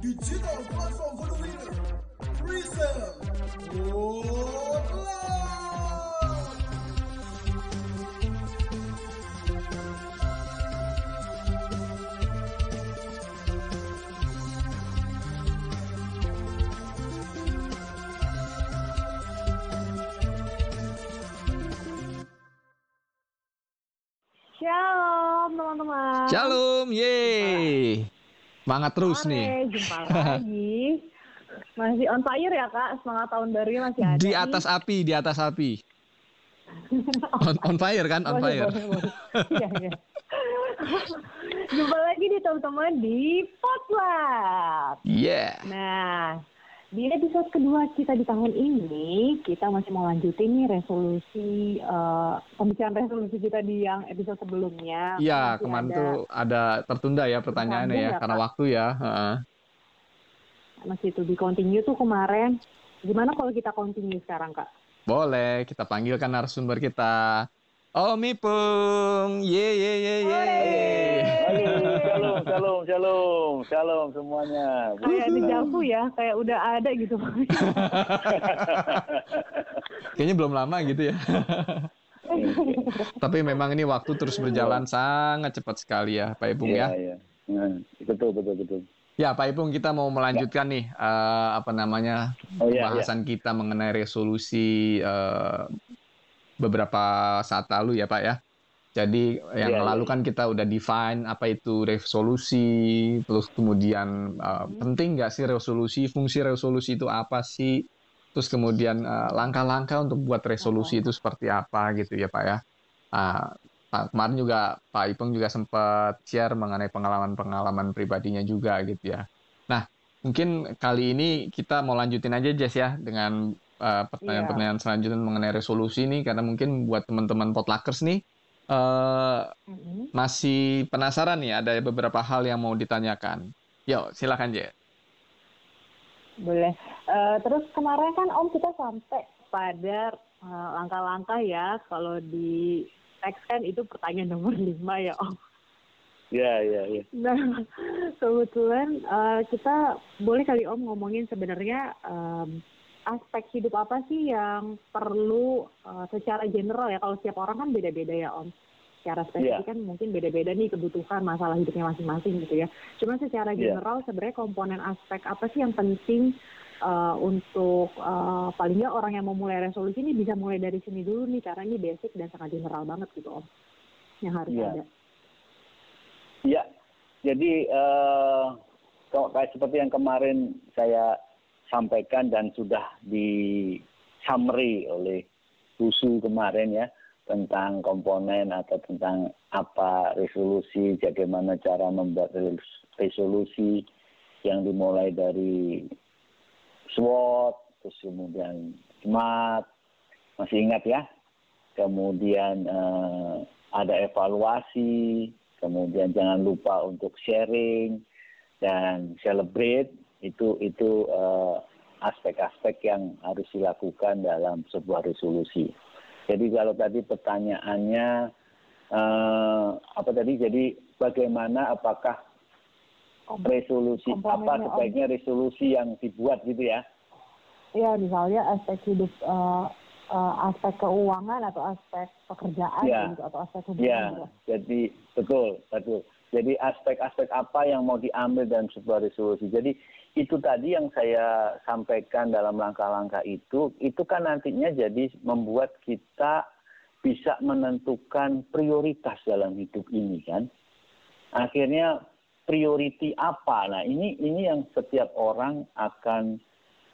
Digital platform for the winner. Prism Online. Shalom teman-teman. Shalom, yeay. Semangat terus Sore, nih. Jumpa lagi. Masih on fire ya kak, semangat tahun barunya masih ada. Di nih. atas api, di atas api. On, on fire kan, on Boleh, fire. boleh, boleh. Iya, iya. Jumpa lagi nih teman-teman di Potluck. Yeah. Nah, di episode kedua kita di tahun ini, kita masih mau lanjutin nih resolusi, eh, pembicaraan resolusi kita di yang episode sebelumnya. Iya, kemarin ada- tuh ada tertunda ya pertanyaannya ya, ya, karena waktu ya. heeh. Masih itu di continue tuh kemarin. Gimana kalau kita continue sekarang kak? Boleh, kita panggilkan narasumber kita. Om Ipung, ye ye ye ye. Halo, shalom, shalom, shalom, shalom semuanya. Kayak dejavu ya, kayak udah ada gitu. Kayaknya belum lama gitu ya. Tapi memang ini waktu terus berjalan sangat cepat sekali ya, Pak Ipung ya. Iya, iya. Nah, betul, betul, betul. Ya, Pak Ipung, kita mau melanjutkan nih eh, apa namanya Oh iya, pembahasan kita mengenai resolusi eh, beberapa saat lalu ya, Pak ya. Jadi yang Iya, lalu iya. kan kita udah define apa itu resolusi, terus kemudian eh, penting nggak sih resolusi, fungsi resolusi itu apa sih, terus kemudian eh, langkah-langkah untuk buat resolusi itu seperti apa gitu ya, Pak ya. Pak, kemarin juga Pak Ipeng juga sempat share mengenai pengalaman-pengalaman pribadinya juga gitu ya. Nah, mungkin kali ini kita mau lanjutin aja Jess ya dengan uh, pertanyaan-pertanyaan selanjutnya mengenai resolusi nih karena mungkin buat teman-teman potluckers nih uh, masih penasaran nih ada beberapa hal yang mau ditanyakan. Yuk, silakan Jess. Boleh. Eh, terus kemarin kan Om kita sampai pada eh, langkah-langkah ya, kalau di teks kan itu pertanyaan nomor lima ya Om. Iya, iya, iya. Nah, kebetulan eh, kita boleh kali Om ngomongin sebenarnya em, aspek hidup apa sih yang perlu eh, secara general ya kalau setiap orang kan beda-beda ya Om. Secara spesifik Iya. kan mungkin beda-beda nih kebutuhan masalah hidupnya masing-masing gitu ya. Cuma secara Iya. general sebenarnya komponen aspek apa sih yang penting eh, untuk eh, paling nggak orang yang mau mulai resolusi ini bisa mulai dari sini dulu nih karena ini basic dan sangat general banget gitu Om. Yang harus Iya. ada. Iya. Jadi eh kalau kayak seperti yang kemarin saya sampaikan dan sudah di summary oleh Busu kemarin ya tentang komponen atau tentang apa resolusi, bagaimana cara membuat res- resolusi yang dimulai dari SWOT, terus kemudian SMART, masih ingat ya? Kemudian eh, ada evaluasi, kemudian jangan lupa untuk sharing dan celebrate itu itu eh, aspek-aspek yang harus dilakukan dalam sebuah resolusi. Jadi kalau tadi pertanyaannya eh, apa tadi? Jadi bagaimana apakah resolusi apa sebaiknya resolusi yang dibuat gitu ya? Ya, misalnya aspek hidup, eh, eh, aspek keuangan atau aspek pekerjaan Ya. gitu, atau aspek hubungan. Ya, gitu. jadi betul, betul. Jadi aspek-aspek apa yang mau diambil dalam sebuah resolusi. Jadi itu tadi yang saya sampaikan dalam langkah-langkah itu, itu kan nantinya jadi membuat kita bisa menentukan prioritas dalam hidup ini kan. Akhirnya priority apa? Nah ini ini yang setiap orang akan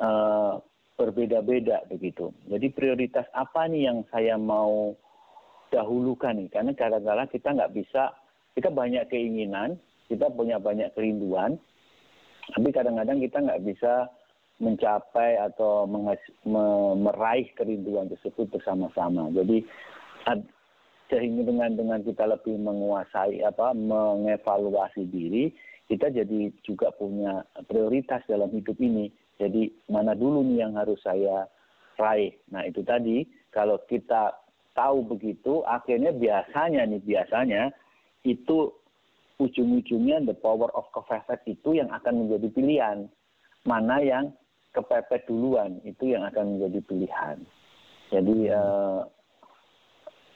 eh, berbeda-beda begitu. Jadi prioritas apa nih yang saya mau dahulukan nih? Karena kadang-kadang kita nggak bisa, kita banyak keinginan, kita punya banyak kerinduan, tapi kadang-kadang kita nggak bisa mencapai atau meraih kerinduan tersebut bersama-sama. Jadi ad- sehingga dengan dengan kita lebih menguasai apa mengevaluasi diri, kita jadi juga punya prioritas dalam hidup ini. Jadi mana dulu nih yang harus saya raih. Nah itu tadi kalau kita tahu begitu, akhirnya biasanya nih biasanya itu ujung-ujungnya the power of kepepet itu yang akan menjadi pilihan. Mana yang kepepet duluan itu yang akan menjadi pilihan. Jadi eh,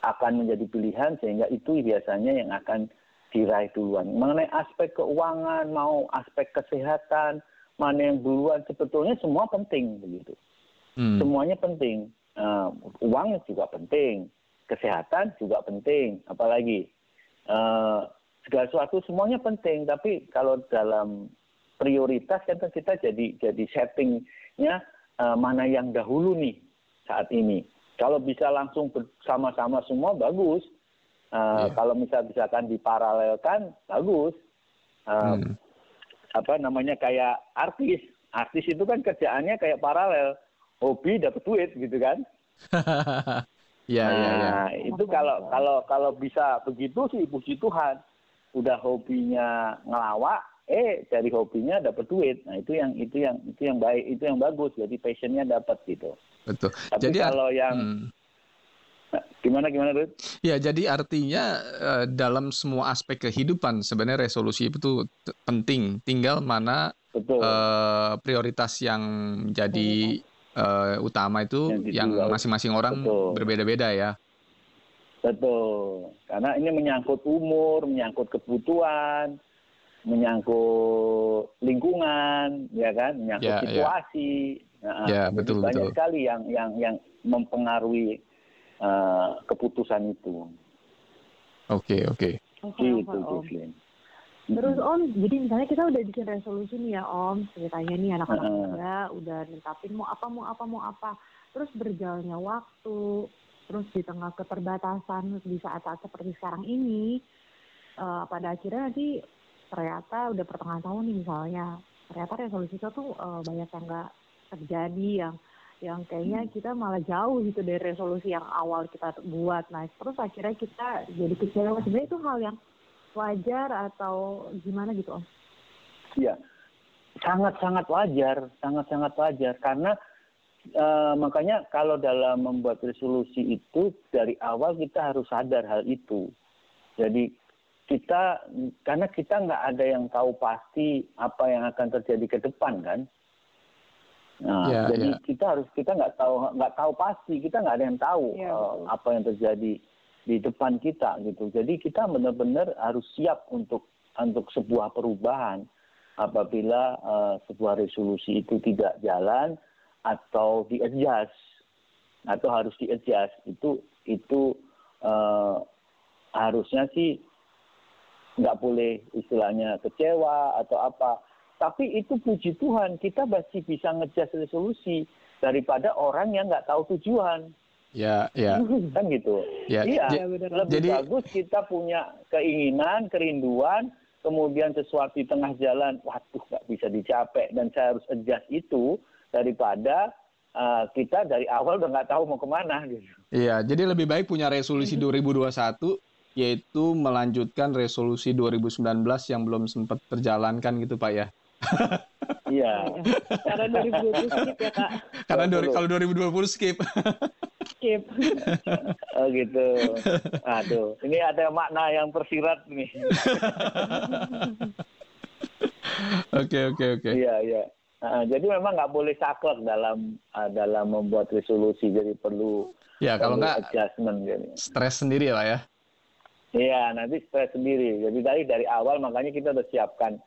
akan menjadi pilihan sehingga itu biasanya yang akan diraih duluan. Mengenai aspek keuangan, mau aspek kesehatan, mana yang duluan sebetulnya semua penting begitu. Hmm. Semuanya penting. Uh, uang juga penting, kesehatan juga penting, apalagi uh, segala sesuatu semuanya penting. Tapi kalau dalam prioritas kan kita jadi jadi settingnya uh, mana yang dahulu nih saat ini. Kalau bisa langsung bersama-sama semua bagus. Uh, yeah. Kalau misal misalkan diparalelkan bagus. Uh, hmm. Apa namanya kayak artis. Artis itu kan kerjaannya kayak paralel hobi dapat duit gitu kan. ya, nah, ya, ya. itu kalau kalau kalau bisa begitu sih puji Tuhan. Udah hobinya ngelawak, eh dari hobinya dapat duit. Nah, itu yang itu yang itu yang baik, itu yang bagus. Jadi passionnya dapat gitu. Betul. Tapi jadi kalau yang hmm. Gimana gimana Ruth? Ya, jadi artinya uh, dalam semua aspek kehidupan sebenarnya resolusi itu penting. Tinggal mana uh, prioritas yang jadi uh, utama itu yang masing-masing orang berbeda-beda ya. Betul, karena ini menyangkut umur, menyangkut kebutuhan, menyangkut lingkungan, ya kan, menyangkut ya, ya. situasi. Ya, nah, ya betul banyak betul. sekali yang yang yang mempengaruhi uh, keputusan itu. Oke oke. Okay, gitu, okay, Terus Om, jadi misalnya kita udah bikin resolusi nih ya Om, ceritanya nih anak-anak muda udah netapin mau apa mau apa mau apa. Terus berjalannya waktu, terus di tengah keterbatasan di saat-saat seperti sekarang ini, uh, pada akhirnya nanti ternyata udah pertengahan tahun nih misalnya, ternyata resolusi kita tuh uh, banyak yang nggak terjadi yang yang kayaknya kita malah jauh gitu dari resolusi yang awal kita buat. Nah, terus akhirnya kita jadi kecewa. Sebenarnya itu hal yang wajar atau gimana gitu Om? Iya, sangat-sangat wajar, sangat-sangat wajar karena makanya kalau dalam membuat resolusi itu dari awal kita harus sadar hal itu. Jadi kita karena kita nggak ada yang tahu pasti apa yang akan terjadi ke depan kan. Nah, yeah, jadi yeah. kita harus kita nggak tahu nggak tahu pasti kita nggak ada yang tahu yeah, iya, uh, apa yang terjadi di depan kita gitu. Jadi kita benar-benar harus siap untuk untuk sebuah perubahan apabila uh, sebuah resolusi itu tidak jalan atau di adjust atau harus di adjust itu itu uh, harusnya sih nggak boleh istilahnya kecewa atau apa. Tapi itu puji Tuhan kita masih bisa ngejust resolusi daripada orang yang nggak tahu tujuan. Ya, ya. Kan gitu. Ya. Iya, ya, lebih jadi, bagus kita punya keinginan, kerinduan, kemudian sesuatu di tengah jalan, waduh nggak bisa dicapai dan saya harus adjust itu daripada uh, kita dari awal udah nggak tahu mau ke mana gitu. Iya, jadi lebih baik punya resolusi 2021 yaitu melanjutkan resolusi 2019 yang belum sempat terjalankan gitu Pak ya. Iya. Karena 2020 skip ya Kak. Karena kalau 2020 skip. skip. oh gitu. Aduh, ini ada makna yang tersirat nih. Oke oke oke. Iya iya. Uh, jadi memang nggak boleh saklek dalam uh, dalam membuat resolusi. Jadi perlu ya kalau nggak adjustment gitu. Stres sendiri lah ya. Iya nanti stres sendiri. Jadi dari dari awal makanya kita udah siapkan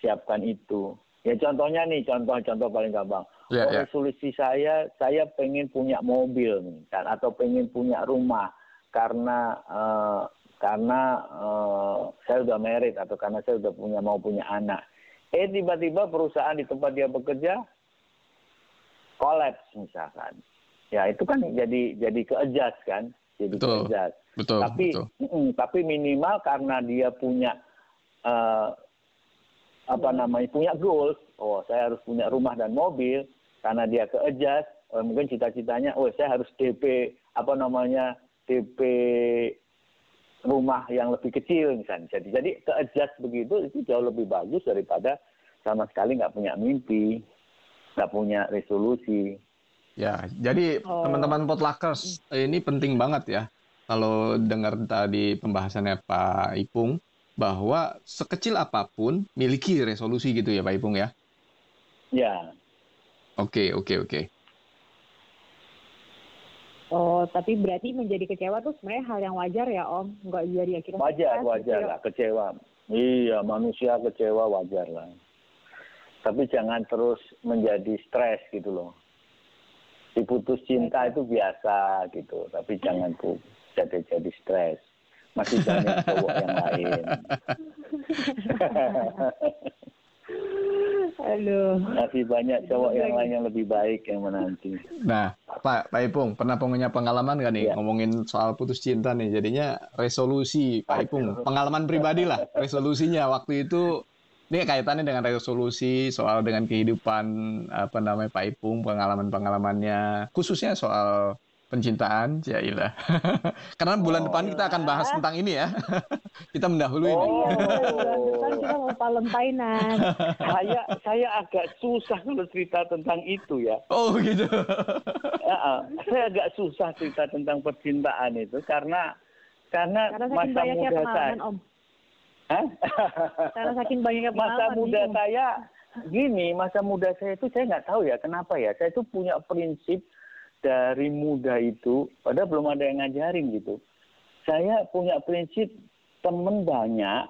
siapkan itu. Ya contohnya nih, contoh-contoh paling gampang. Yeah, oh, yeah. resolusi saya, saya pengen punya mobil nih, kan, atau pengen punya rumah karena uh, karena uh, saya udah merit atau karena saya udah punya mau punya anak. Eh tiba-tiba perusahaan di tempat dia bekerja kolaps misalkan. Ya itu kan jadi jadi keadjust kan, jadi betul, keadjust. Betul. Tapi betul. Mm, tapi minimal karena dia punya uh, apa namanya punya goals oh saya harus punya rumah dan mobil karena dia ke adjust oh, mungkin cita-citanya oh saya harus DP apa namanya DP rumah yang lebih kecil misalnya jadi jadi ke adjust begitu itu jauh lebih bagus daripada sama sekali nggak punya mimpi nggak punya resolusi ya jadi oh. teman-teman potluckers ini penting banget ya kalau dengar tadi pembahasannya Pak Ipung bahwa sekecil apa pun miliki resolusi gitu ya Pak Ipung ya. Ya, Oke, oke, oke. Oh, tapi berarti menjadi kecewa tuh sebenarnya hal yang wajar ya Om, nggak jadi akhirnya wajar, stres wajar gitu lah kecewa. Iya, manusia kecewa wajar lah. Tapi jangan terus menjadi stres gitu loh. Diputus cinta itu biasa gitu, tapi jangan tuh jadi jadi stres. Masih banyak cowok yang lain. Aduh. Masih banyak cowok yang lain yang lebih baik yang menanti. Nah, Pak, Pak Ipung, pernah punya pengalaman nggak nih Iya. ngomongin soal putus cinta nih? Jadinya resolusi, Pak Ipung, pengalaman pribadi lah, resolusinya waktu itu. Ini kaitannya dengan resolusi, soal dengan kehidupan, apa namanya, Pak Ipung, pengalaman-pengalamannya, khususnya soal pencintaan, ya ilah. Karena bulan Oh, depan kita akan bahas iya. tentang ini ya. kita mendahului ini. Oh. Iya, bulan depan kita mau Valentinean. saya saya agak susah kalau cerita tentang itu ya. Oh gitu. Ya, saya agak susah cerita tentang percintaan itu karena karena, Karena saking masa banyaknya muda pengalaman saya. Om. Hah? Karena saking banyaknya masa muda bingung. saya gini, masa muda saya itu saya nggak tahu ya kenapa ya. Saya itu punya prinsip dari muda itu, padahal belum ada yang ngajarin gitu. Saya punya prinsip temen banyak,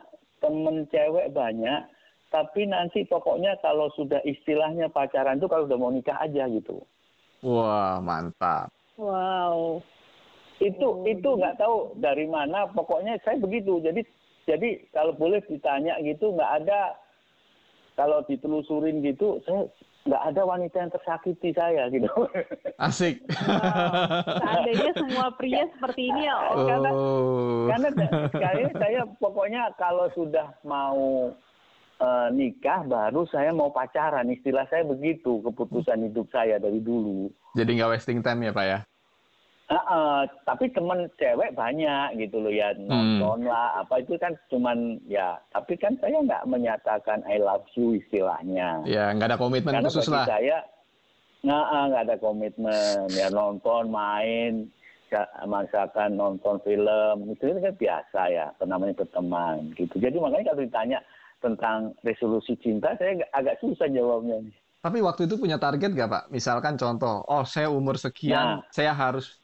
temen cewek banyak, tapi nanti pokoknya kalau sudah istilahnya pacaran tuh kalau udah mau nikah aja gitu. Wah, mantap. Wow. itu Oh, itu nggak tahu dari mana pokoknya saya begitu jadi jadi kalau boleh ditanya gitu nggak ada kalau ditelusurin gitu saya nggak ada wanita yang tersakiti saya gitu Asik. Seandainya semua pria seperti ini ya Om. karena Oh. karena saya, saya pokoknya kalau sudah mau eh, nikah baru saya mau pacaran istilah saya begitu keputusan hidup saya dari dulu Jadi nggak wasting time ya, Pak ya? Ah, tapi temen cewek banyak gitu loh ya nonton lah apa itu kan cuman ya tapi kan saya nggak menyatakan I love you istilahnya. Ya, nggak ada komitmen karena khusus lah. saya nggak ada komitmen ya nonton main ya, misalkan nonton film itu kan biasa ya namanya berteman gitu. Jadi makanya kalau ditanya tentang resolusi cinta saya agak- susah jawabnya. Tapi waktu itu punya target nggak, Pak? Misalkan contoh, oh saya umur sekian, saya harus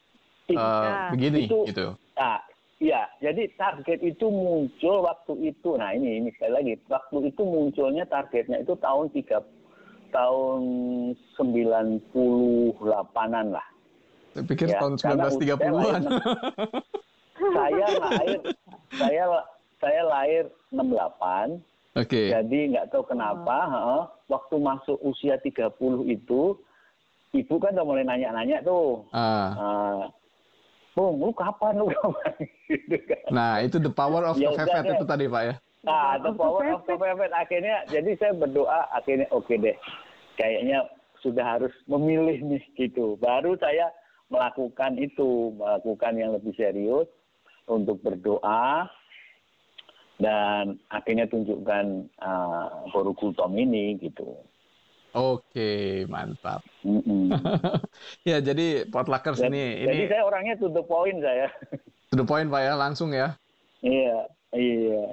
eh, Nah, begini, itu- gitu. Nah, iya, jadi target itu muncul waktu itu. Nah, ini ini sekali lagi, waktu itu munculnya targetnya itu tahun 3 tahun 98-an lah. Saya pikir Ya, tahun karena 1930-an. Saya lahir saya saya lahir 68, Oke. jadi nggak tahu kenapa, heeh, waktu masuk usia 30 itu ibu kan udah mulai nanya-nanya tuh. Ah, Uh, Bung, lu kapan lu kapan gitu kan. nah, itu the power of Ya itu tadi, Pak ya. Nah, the power of kepepet akhirnya jadi saya berdoa akhirnya oke deh. Kayaknya sudah harus memilih nih gitu. Baru saya melakukan itu, melakukan yang lebih serius untuk berdoa dan akhirnya tunjukkan uh, Boru Kultom ini gitu. Oke, mantap. Mm-mm. Ya, jadi potluckers Dan- ini jadi ini saya orangnya to the point saya. to the point, Pak ya, langsung ya. iya, iya.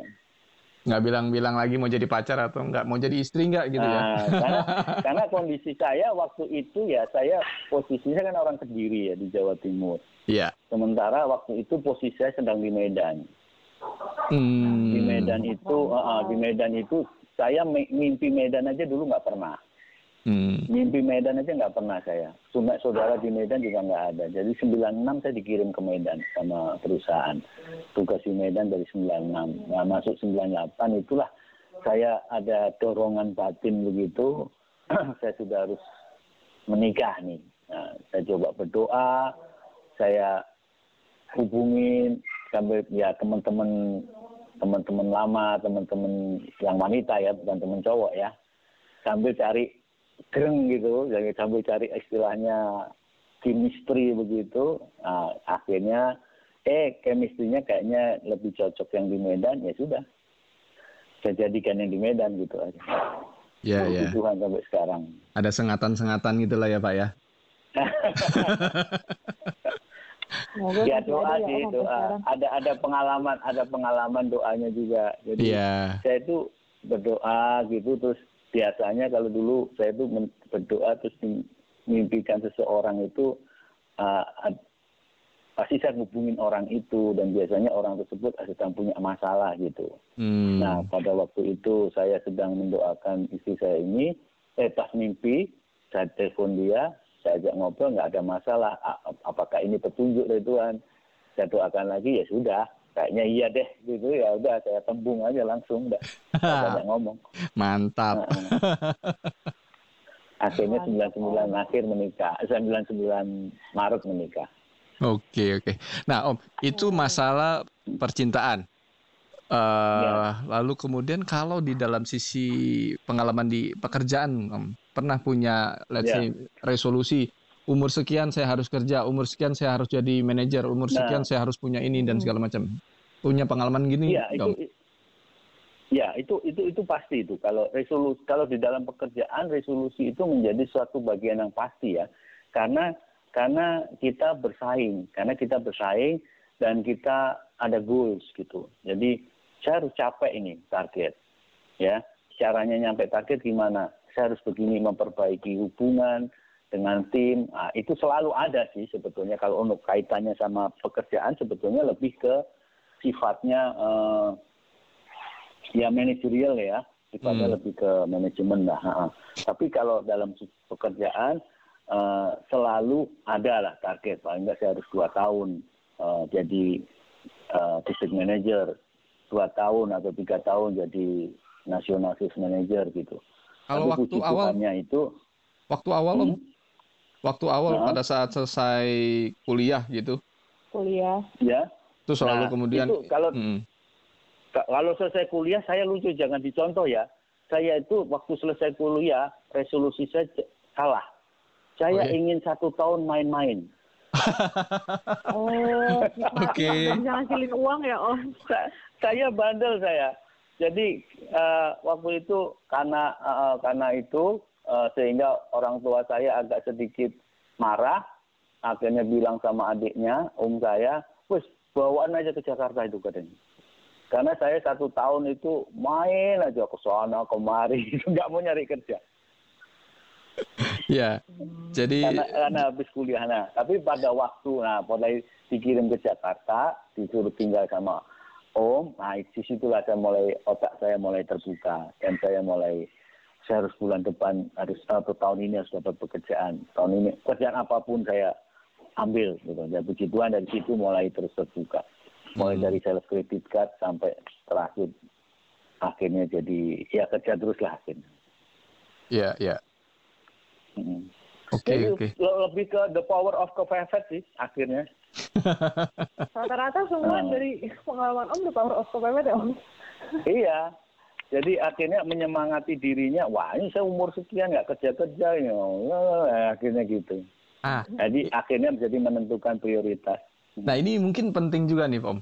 Nggak bilang-bilang lagi mau jadi pacar atau nggak mau jadi istri nggak gitu ya. Nah, karena, karena kondisi saya waktu itu ya saya posisinya kan orang Kediri ya di Jawa Timur. Iya. Sementara waktu itu posisi saya sedang di Medan. Hmm. Di Medan itu, uh, uh, di Medan itu saya mi- mimpi Medan aja dulu nggak pernah. Hmm. Mimpi Medan aja nggak pernah saya. Cuma saudara di Medan juga nggak ada. Jadi 96 saya dikirim ke Medan sama perusahaan. Tugas di Medan dari 96. Nah, masuk 98 itulah saya ada dorongan batin begitu. saya sudah harus menikah nih. Nah, saya coba berdoa, saya hubungin sampai ya teman-teman teman-teman lama, teman-teman yang wanita ya, bukan teman cowok ya. Sambil cari greng gitu, jadi sambil cari istilahnya chemistry begitu. Nah, akhirnya eh chemistry-nya kayaknya lebih cocok yang di Medan, ya sudah. Saya jadikan yang di Medan gitu aja. Ya, Puji ya. Tuhan sampai sekarang. Ada sengatan-sengatan gitu lah ya, Pak ya. Ya doa ya, sih doa ada ada pengalaman ada pengalaman doanya juga jadi Iya. saya itu berdoa gitu terus biasanya kalau dulu saya itu berdoa terus mim- mimpikan seseorang itu uh, pasti saya hubungin orang itu dan biasanya orang tersebut sedang punya masalah gitu. Hmm. Nah pada waktu itu saya sedang mendoakan istri saya ini, eh pas mimpi saya telepon dia, saya ajak ngobrol nggak ada masalah. Apakah ini petunjuk dari Tuhan? Saya doakan lagi ya sudah, kayaknya iya deh gitu ya udah saya tembung aja langsung, udah nggak banyak ngomong. Mantap. Akhirnya 99 akhir menikah, 99 Maret menikah. Oke, oke. Nah, Om, itu masalah percintaan. Eh, Ya. Lalu kemudian kalau di dalam sisi pengalaman di pekerjaan, Om, pernah punya, let's Ya. say, resolusi umur sekian saya harus kerja, umur sekian saya harus jadi manajer, umur Nah. sekian saya harus punya ini dan segala macam. Punya pengalaman gini, Iya, itu Om? Ya, itu itu itu pasti itu. Kalau resolusi kalau di dalam pekerjaan resolusi itu menjadi suatu bagian yang pasti ya. Karena karena kita bersaing, karena kita bersaing dan kita ada goals gitu. Jadi saya harus capek ini target. Ya, caranya nyampe target gimana? Saya harus begini memperbaiki hubungan dengan tim. Nah, itu selalu ada sih sebetulnya kalau untuk kaitannya sama pekerjaan sebetulnya lebih ke sifatnya eh, ya manajerial ya sifatnya Hmm. lebih ke manajemen lah ha-ha. tapi kalau dalam pekerjaan eh, selalu ada lah target paling nggak saya harus dua tahun eh, jadi eh, district manager dua tahun atau tiga tahun jadi national sales manager gitu Kalau Tapi waktu puji awal, Tuhannya itu waktu awal, Om, hmm, waktu awal Nah. pada saat selesai kuliah gitu, Kuliah. ya terus lalu Nah, kemudian, itu kalau Mm. Ka- Kalau selesai kuliah, saya lucu, jangan dicontoh ya. Saya itu waktu selesai kuliah, resolusi saya salah. Saya Oke. ingin satu tahun main-main. Oh, Oke. Jangan ngasilin uang ya, Om. Sa- Saya bandel saya. Jadi eh, waktu itu karena eh, karena itu eh, sehingga orang tua saya agak sedikit marah. Akhirnya bilang sama adiknya, om saya, wes bawaan aja ke Jakarta itu katanya. Karena saya satu tahun itu main aja ke sana kemari, nggak mau nyari kerja. ya, jadi Karena, karena habis kuliah. Nah, tapi pada waktu, nah mulai dikirim ke Jakarta, disuruh tinggal sama Om, nah di situlah saya mulai otak saya mulai terbuka dan saya mulai saya harus bulan depan harus atau tahun ini harus dapat pekerjaan. Tahun ini pekerjaan apa pun saya ambil gitu. Dan puji Tuhan dari situ mulai terus terbuka. Mulai Hmm. dari sales credit card sampai terakhir akhirnya jadi ya kerja terus lah akhirnya. ya, ya. Mm. Oke, Jadi oke. le- lebih ke the power of kepepet sih akhirnya. Rata-rata semua Hmm. dari pengalaman Om the power of kepepet ya, Om. Iya. Jadi akhirnya menyemangati dirinya, wah ini saya umur sekian nggak kerja-kerja ini, Wah, akhirnya gitu. Ah, Jadi akhirnya menjadi menentukan prioritas. Nah ini mungkin penting juga nih Om.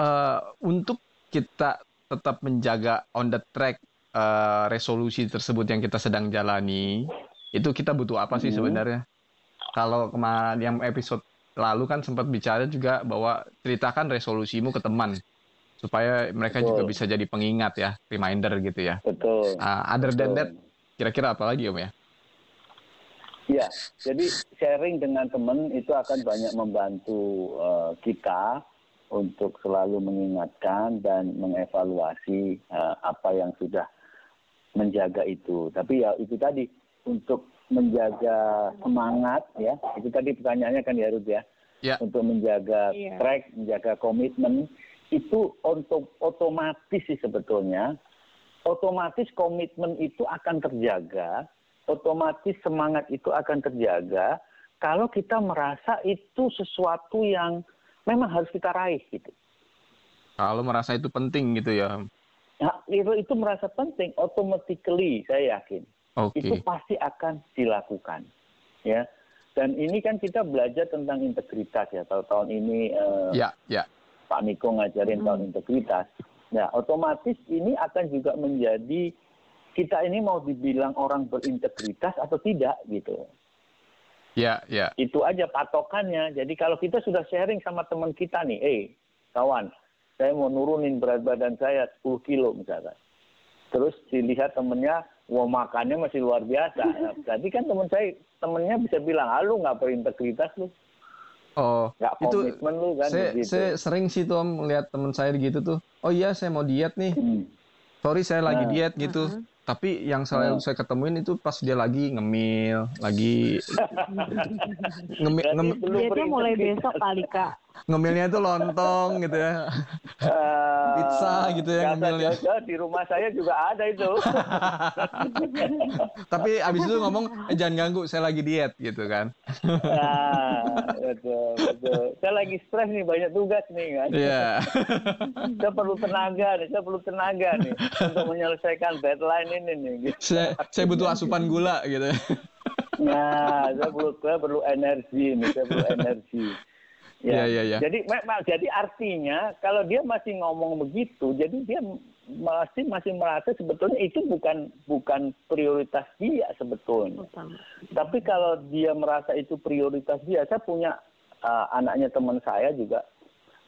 Eh, untuk kita tetap menjaga on the track eh, resolusi tersebut yang kita sedang jalani, itu kita butuh apa sih Hmm. sebenarnya? Kalau kemarin yang episode lalu kan sempat bicara juga bahwa ceritakan resolusimu ke teman supaya mereka Betul. juga bisa jadi pengingat ya, reminder gitu ya. Betul. Ah, other than Betul. that, kira-kira apa lagi Om ya? Iya, jadi sharing dengan teman itu akan banyak membantu eh, kita untuk selalu mengingatkan dan mengevaluasi eh, apa yang sudah menjaga itu. Tapi ya itu tadi untuk menjaga semangat ya, itu tadi pertanyaannya kan ya Ruth ya. Ya. Untuk menjaga Iya. track, menjaga komitmen itu untuk otomatis sih sebetulnya otomatis komitmen itu akan terjaga otomatis semangat itu akan terjaga kalau kita merasa itu sesuatu yang memang harus kita raih gitu. Kalau merasa itu penting gitu ya. Nah, itu, itu merasa penting, automatically saya yakin Oke. itu pasti akan dilakukan, ya. Dan ini kan kita belajar tentang integritas ya. Kalau tahun ini eh, Ya, ya. Pak Niko ngajarin Hmm. tahun integritas. Nah, otomatis ini akan juga menjadi kita ini mau dibilang orang berintegritas atau tidak gitu. Ya, ya. Itu aja patokannya. Jadi kalau kita sudah sharing sama teman kita nih, eh kawan, saya mau nurunin berat badan saya 10 kilo misalkan. Terus dilihat temennya, wah makannya masih luar biasa. Nah, Jadi kan teman saya, temennya bisa bilang, ah lu nggak berintegritas lu, Oh, nggak itu komitmen lu kan saya, begitu. saya sering sih tuh Om lihat teman saya gitu tuh. Oh iya, saya mau diet nih. Hmm. Sorry, saya lagi Nah. diet gitu. Uh-huh. Tapi yang selalu Nah. saya ketemuin itu pas dia lagi ngemil, lagi ngemil, Berarti ngem- belum Dietnya mulai berintegritas. besok kali kak. ngemilnya itu lontong gitu ya. Eh, Pizza gitu ya, ngemilnya. di rumah saya juga ada itu. Tapi abis itu ngomong, eh, jangan ganggu, saya lagi diet gitu kan. Nah, betul, betul. Saya lagi stres nih, banyak tugas nih kan. Iya. Saya perlu tenaga nih, saya perlu tenaga nih untuk menyelesaikan deadline ini nih. Gitu. saya, saya butuh asupan gula gitu. Nah, saya perlu, saya perlu energi nih, saya perlu energi. Iya, iya, iya. Jadi memang jadi artinya kalau dia masih ngomong begitu, jadi dia masih masih merasa sebetulnya itu bukan bukan prioritas dia sebetulnya. Utama. Tapi kalau dia merasa itu prioritas dia, saya punya uh, anaknya teman saya juga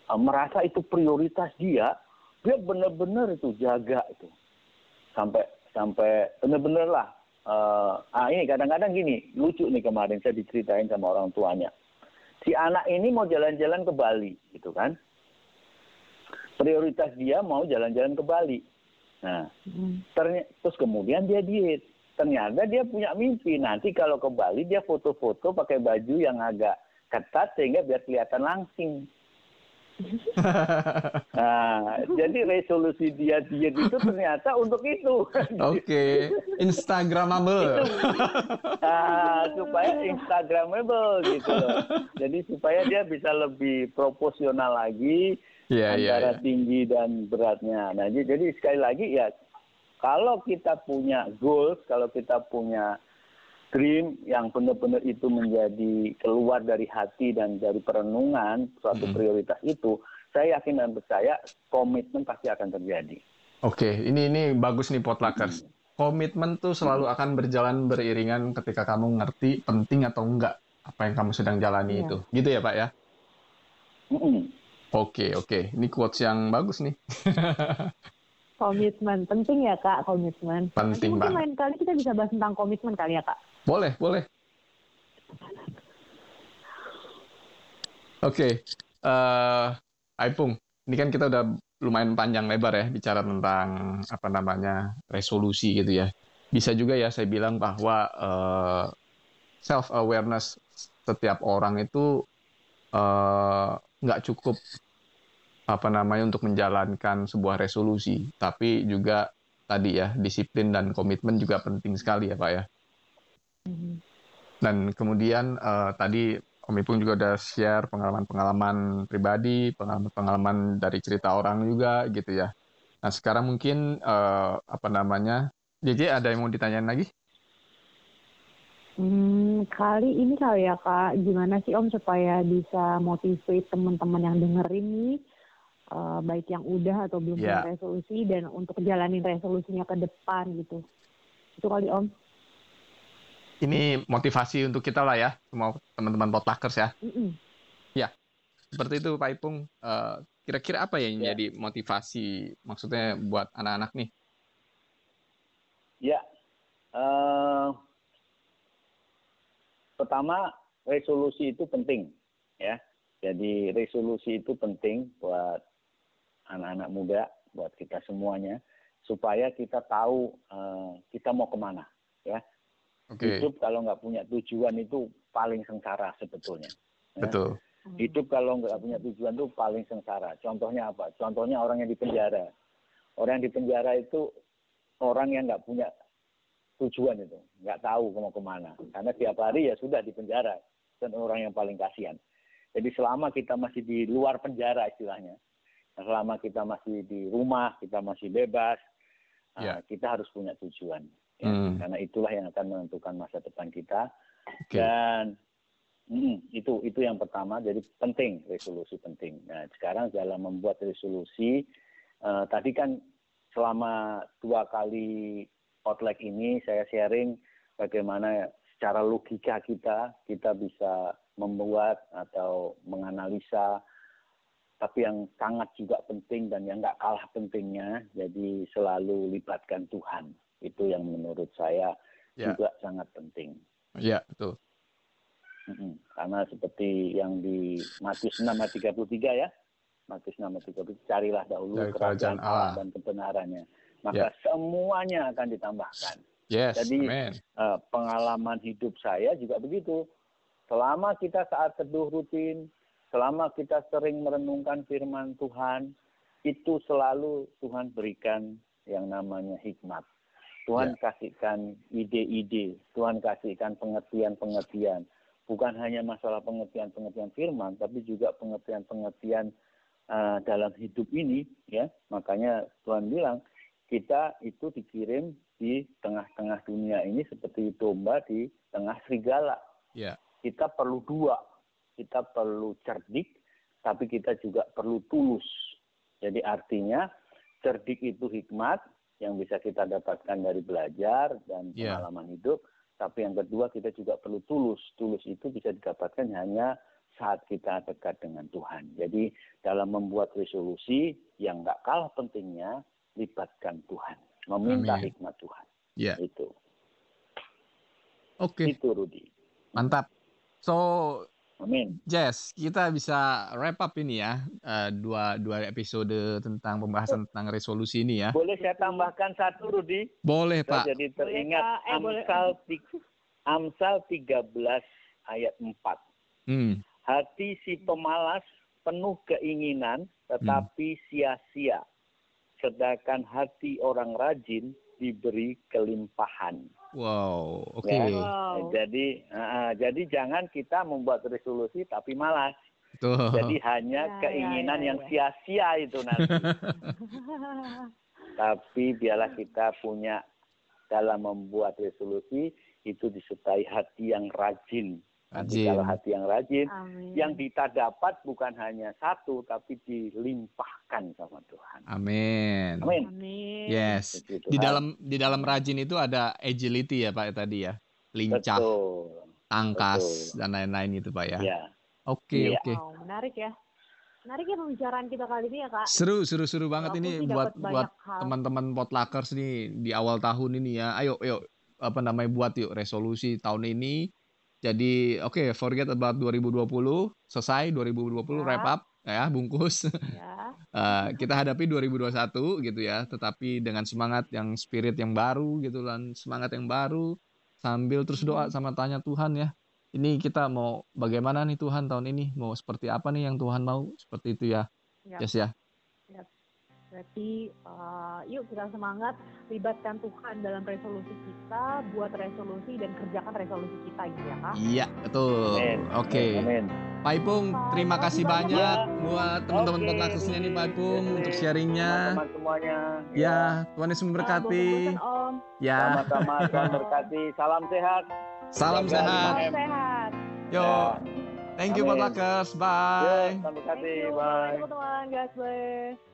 uh, merasa itu prioritas dia, dia benar-benar itu jaga itu sampai sampai benar-benar lah. Uh, ah ini kadang-kadang gini lucu nih kemarin saya diceritain sama orang tuanya. Si anak ini mau jalan-jalan ke Bali, gitu kan? Prioritas dia mau jalan-jalan ke Bali. Nah, Hmm. Terny- terus kemudian dia diet. Ternyata dia punya mimpi nanti kalau ke Bali dia foto-foto pakai baju yang agak ketat sehingga biar kelihatan langsing. Nah, jadi resolusi dia diet itu ternyata untuk itu. Oke, Instagramable. Nah, supaya Instagramable gitu loh. Jadi supaya dia bisa lebih proporsional lagi Iya, iya, antara iya. tinggi dan beratnya. Nah, jadi, jadi sekali lagi ya kalau kita punya goals, kalau kita punya dream yang benar-benar itu menjadi keluar dari hati dan dari perenungan suatu Mhm. prioritas itu, saya yakin dan percaya komitmen pasti akan terjadi. Oke, ini ini bagus nih potluckers. Komitmen tuh selalu akan berjalan beriringan ketika kamu ngerti penting atau enggak apa yang kamu sedang jalani Iya. itu. Gitu ya, Pak ya? Mm-mm. Oke, oke. Ini quotes yang bagus nih. Komitmen penting ya kak komitmen. Penting Nanti mungkin banget. lain kali kita bisa bahas tentang komitmen kali ya kak. Boleh, boleh. Oke, eh Aipung, ini kan kita udah lumayan panjang lebar ya bicara tentang apa namanya resolusi gitu ya. Bisa juga ya saya bilang bahwa self awareness setiap orang itu eh, nggak cukup apa namanya untuk menjalankan sebuah resolusi, tapi juga tadi ya disiplin dan komitmen juga penting sekali ya Pak ya. Dan kemudian eh, tadi Om Ipung juga udah share pengalaman-pengalaman pribadi, pengalaman-pengalaman dari cerita orang juga gitu ya. Nah sekarang mungkin eh, apa namanya, JJ ada yang mau ditanyain lagi? Hmm, kali ini kali ya kak, gimana sih om supaya bisa motivate teman-teman yang dengerin nih, eh, baik yang udah atau belum Ya. punya resolusi dan untuk jalanin resolusinya ke depan gitu. Itu kali om. Ini motivasi untuk kita lah ya, semua teman-teman potluckers ya. Mm-mm. Seperti itu Pak Ipung. Eh, Kira-kira apa yang Ya. jadi motivasi maksudnya buat anak-anak nih? Ya, eh, pertama resolusi itu penting, ya. Jadi resolusi itu penting buat anak-anak muda, buat kita semuanya, supaya kita tahu eh, kita mau ke mana, ya. Oke, Hidup kalau nggak punya tujuan itu paling sengsara sebetulnya. ya. betul. Hidup kalau nggak punya tujuan itu paling sengsara. Contohnya apa? Contohnya orang yang di penjara. Orang yang di penjara itu orang yang nggak punya tujuan itu, nggak tahu mau ke mana. Karena tiap hari ya sudah di penjara dan orang yang paling kasihan. Jadi selama kita masih di luar penjara istilahnya, selama kita masih di rumah, kita masih bebas, Ya. uh, kita harus punya tujuan. Ya. Hmm. Karena itulah yang akan menentukan masa depan kita. Oke. Dan mm, itu itu yang pertama. Jadi penting resolusi penting. Nah sekarang dalam membuat resolusi eh, tadi kan selama dua kali outlet ini saya sharing bagaimana secara logika kita kita bisa membuat atau menganalisa tapi yang sangat juga penting dan yang nggak kalah pentingnya jadi selalu libatkan Tuhan itu yang menurut saya Ya. juga sangat penting Iya, betul. Mm-mm. karena seperti yang di Matius 6 ayat 33 ya Matius 6 ayat 33 carilah dahulu Dari kerajaan kerajaan Allah dan kebenarannya maka semuanya akan ditambahkan Yes, Jadi- amen. Eh, pengalaman hidup saya juga begitu. Selama kita saat teduh rutin, selama kita sering merenungkan firman Tuhan, itu selalu Tuhan berikan yang namanya hikmat. Tuhan kasihkan ide-ide, Tuhan kasihkan pengertian-pengertian. Bukan hanya masalah pengertian-pengertian firman, tapi juga pengertian-pengertian eh, dalam hidup ini, ya. Makanya Tuhan bilang kita itu dikirim di tengah-tengah dunia ini seperti domba di tengah serigala. Ya. Kita perlu dua. Kita perlu cerdik, tapi kita juga perlu tulus. Jadi artinya cerdik itu hikmat yang bisa kita dapatkan dari belajar dan Ya. pengalaman hidup. Tapi yang kedua kita juga perlu tulus. Tulus itu bisa didapatkan hanya saat kita dekat dengan Tuhan. Jadi dalam membuat resolusi yang nggak kalah pentingnya libatkan Tuhan, meminta Amin. hikmat Tuhan. Ya. Itu, Oke, itu Rudi. mantap. So, Amin. Jess, kita bisa wrap up ini ya eh, dua dua episode tentang pembahasan tentang resolusi ini ya. Boleh saya tambahkan satu, Rudi? Boleh Saya Pak. jadi teringat. Eh, boleh. Amsal, ti- Amsal 13 ayat 4. Hmm. Hati si pemalas penuh keinginan tetapi sia-sia. Sedangkan hati orang rajin diberi kelimpahan. Wow, oke. Ya. Wow. Jadi, ah, jadi jangan kita membuat resolusi tapi malas. Tuh. Jadi hanya Ya, ya, keinginan ya, yang ya. sia-sia itu nanti. tapi biarlah kita punya dalam membuat resolusi itu disertai hati yang rajin. Nanti Rajin. kalau hati yang rajin, Amin. yang kita dapat bukan hanya satu, tapi dilimpahkan sama Tuhan. Amin. Amin. Amin. Yes. Di dalam di dalam rajin itu ada agility ya Pak tadi ya. Lincah, Betul. tangkas betul. dan lain-lain itu Pak ya. Ya. Oke, Iya. oke. Wow, menarik ya. Menarik ya pembicaraan kita kali ini ya kak. Seru, seru, seru banget Aku ini buat buat teman-teman potluckers nih di awal tahun ini ya. Ayo, ayo apa namanya buat yuk resolusi tahun ini. Jadi oke, forget about 2020, selesai 2020 Ya. wrap up ya, bungkus. Ya. Eh, kita hadapi 2021 gitu ya, tetapi dengan semangat yang spirit yang baru gitu kan, semangat yang baru sambil terus doa Hmm. sama tanya Tuhan ya. Ini kita mau bagaimana nih Tuhan tahun ini? Mau seperti apa nih yang Tuhan mau? Seperti itu ya. Ya. Yes ya. Berarti eh, yuk kita semangat libatkan Tuhan dalam resolusi kita, buat resolusi dan kerjakan resolusi kita gitu ya kak. Iya, betul. Oke. Amin. Pak Ipung, terima Terima kasih kasih banyak banyak. buat teman-teman Oke, potluckersnya nih Pak Ipung Oke. untuk sharingnya. Teman-teman semuanya. Ya, Tuhan Yesus memberkati. bungkusan, Om. Ya, Sama-sama Tuhan berkati. Salam sehat. salam Jaga sehat. Salam sehat. Yo, thank you Amin. potluckers. Yuk, Bye. Berkati. Thank you. Bye. teman-teman. God bless.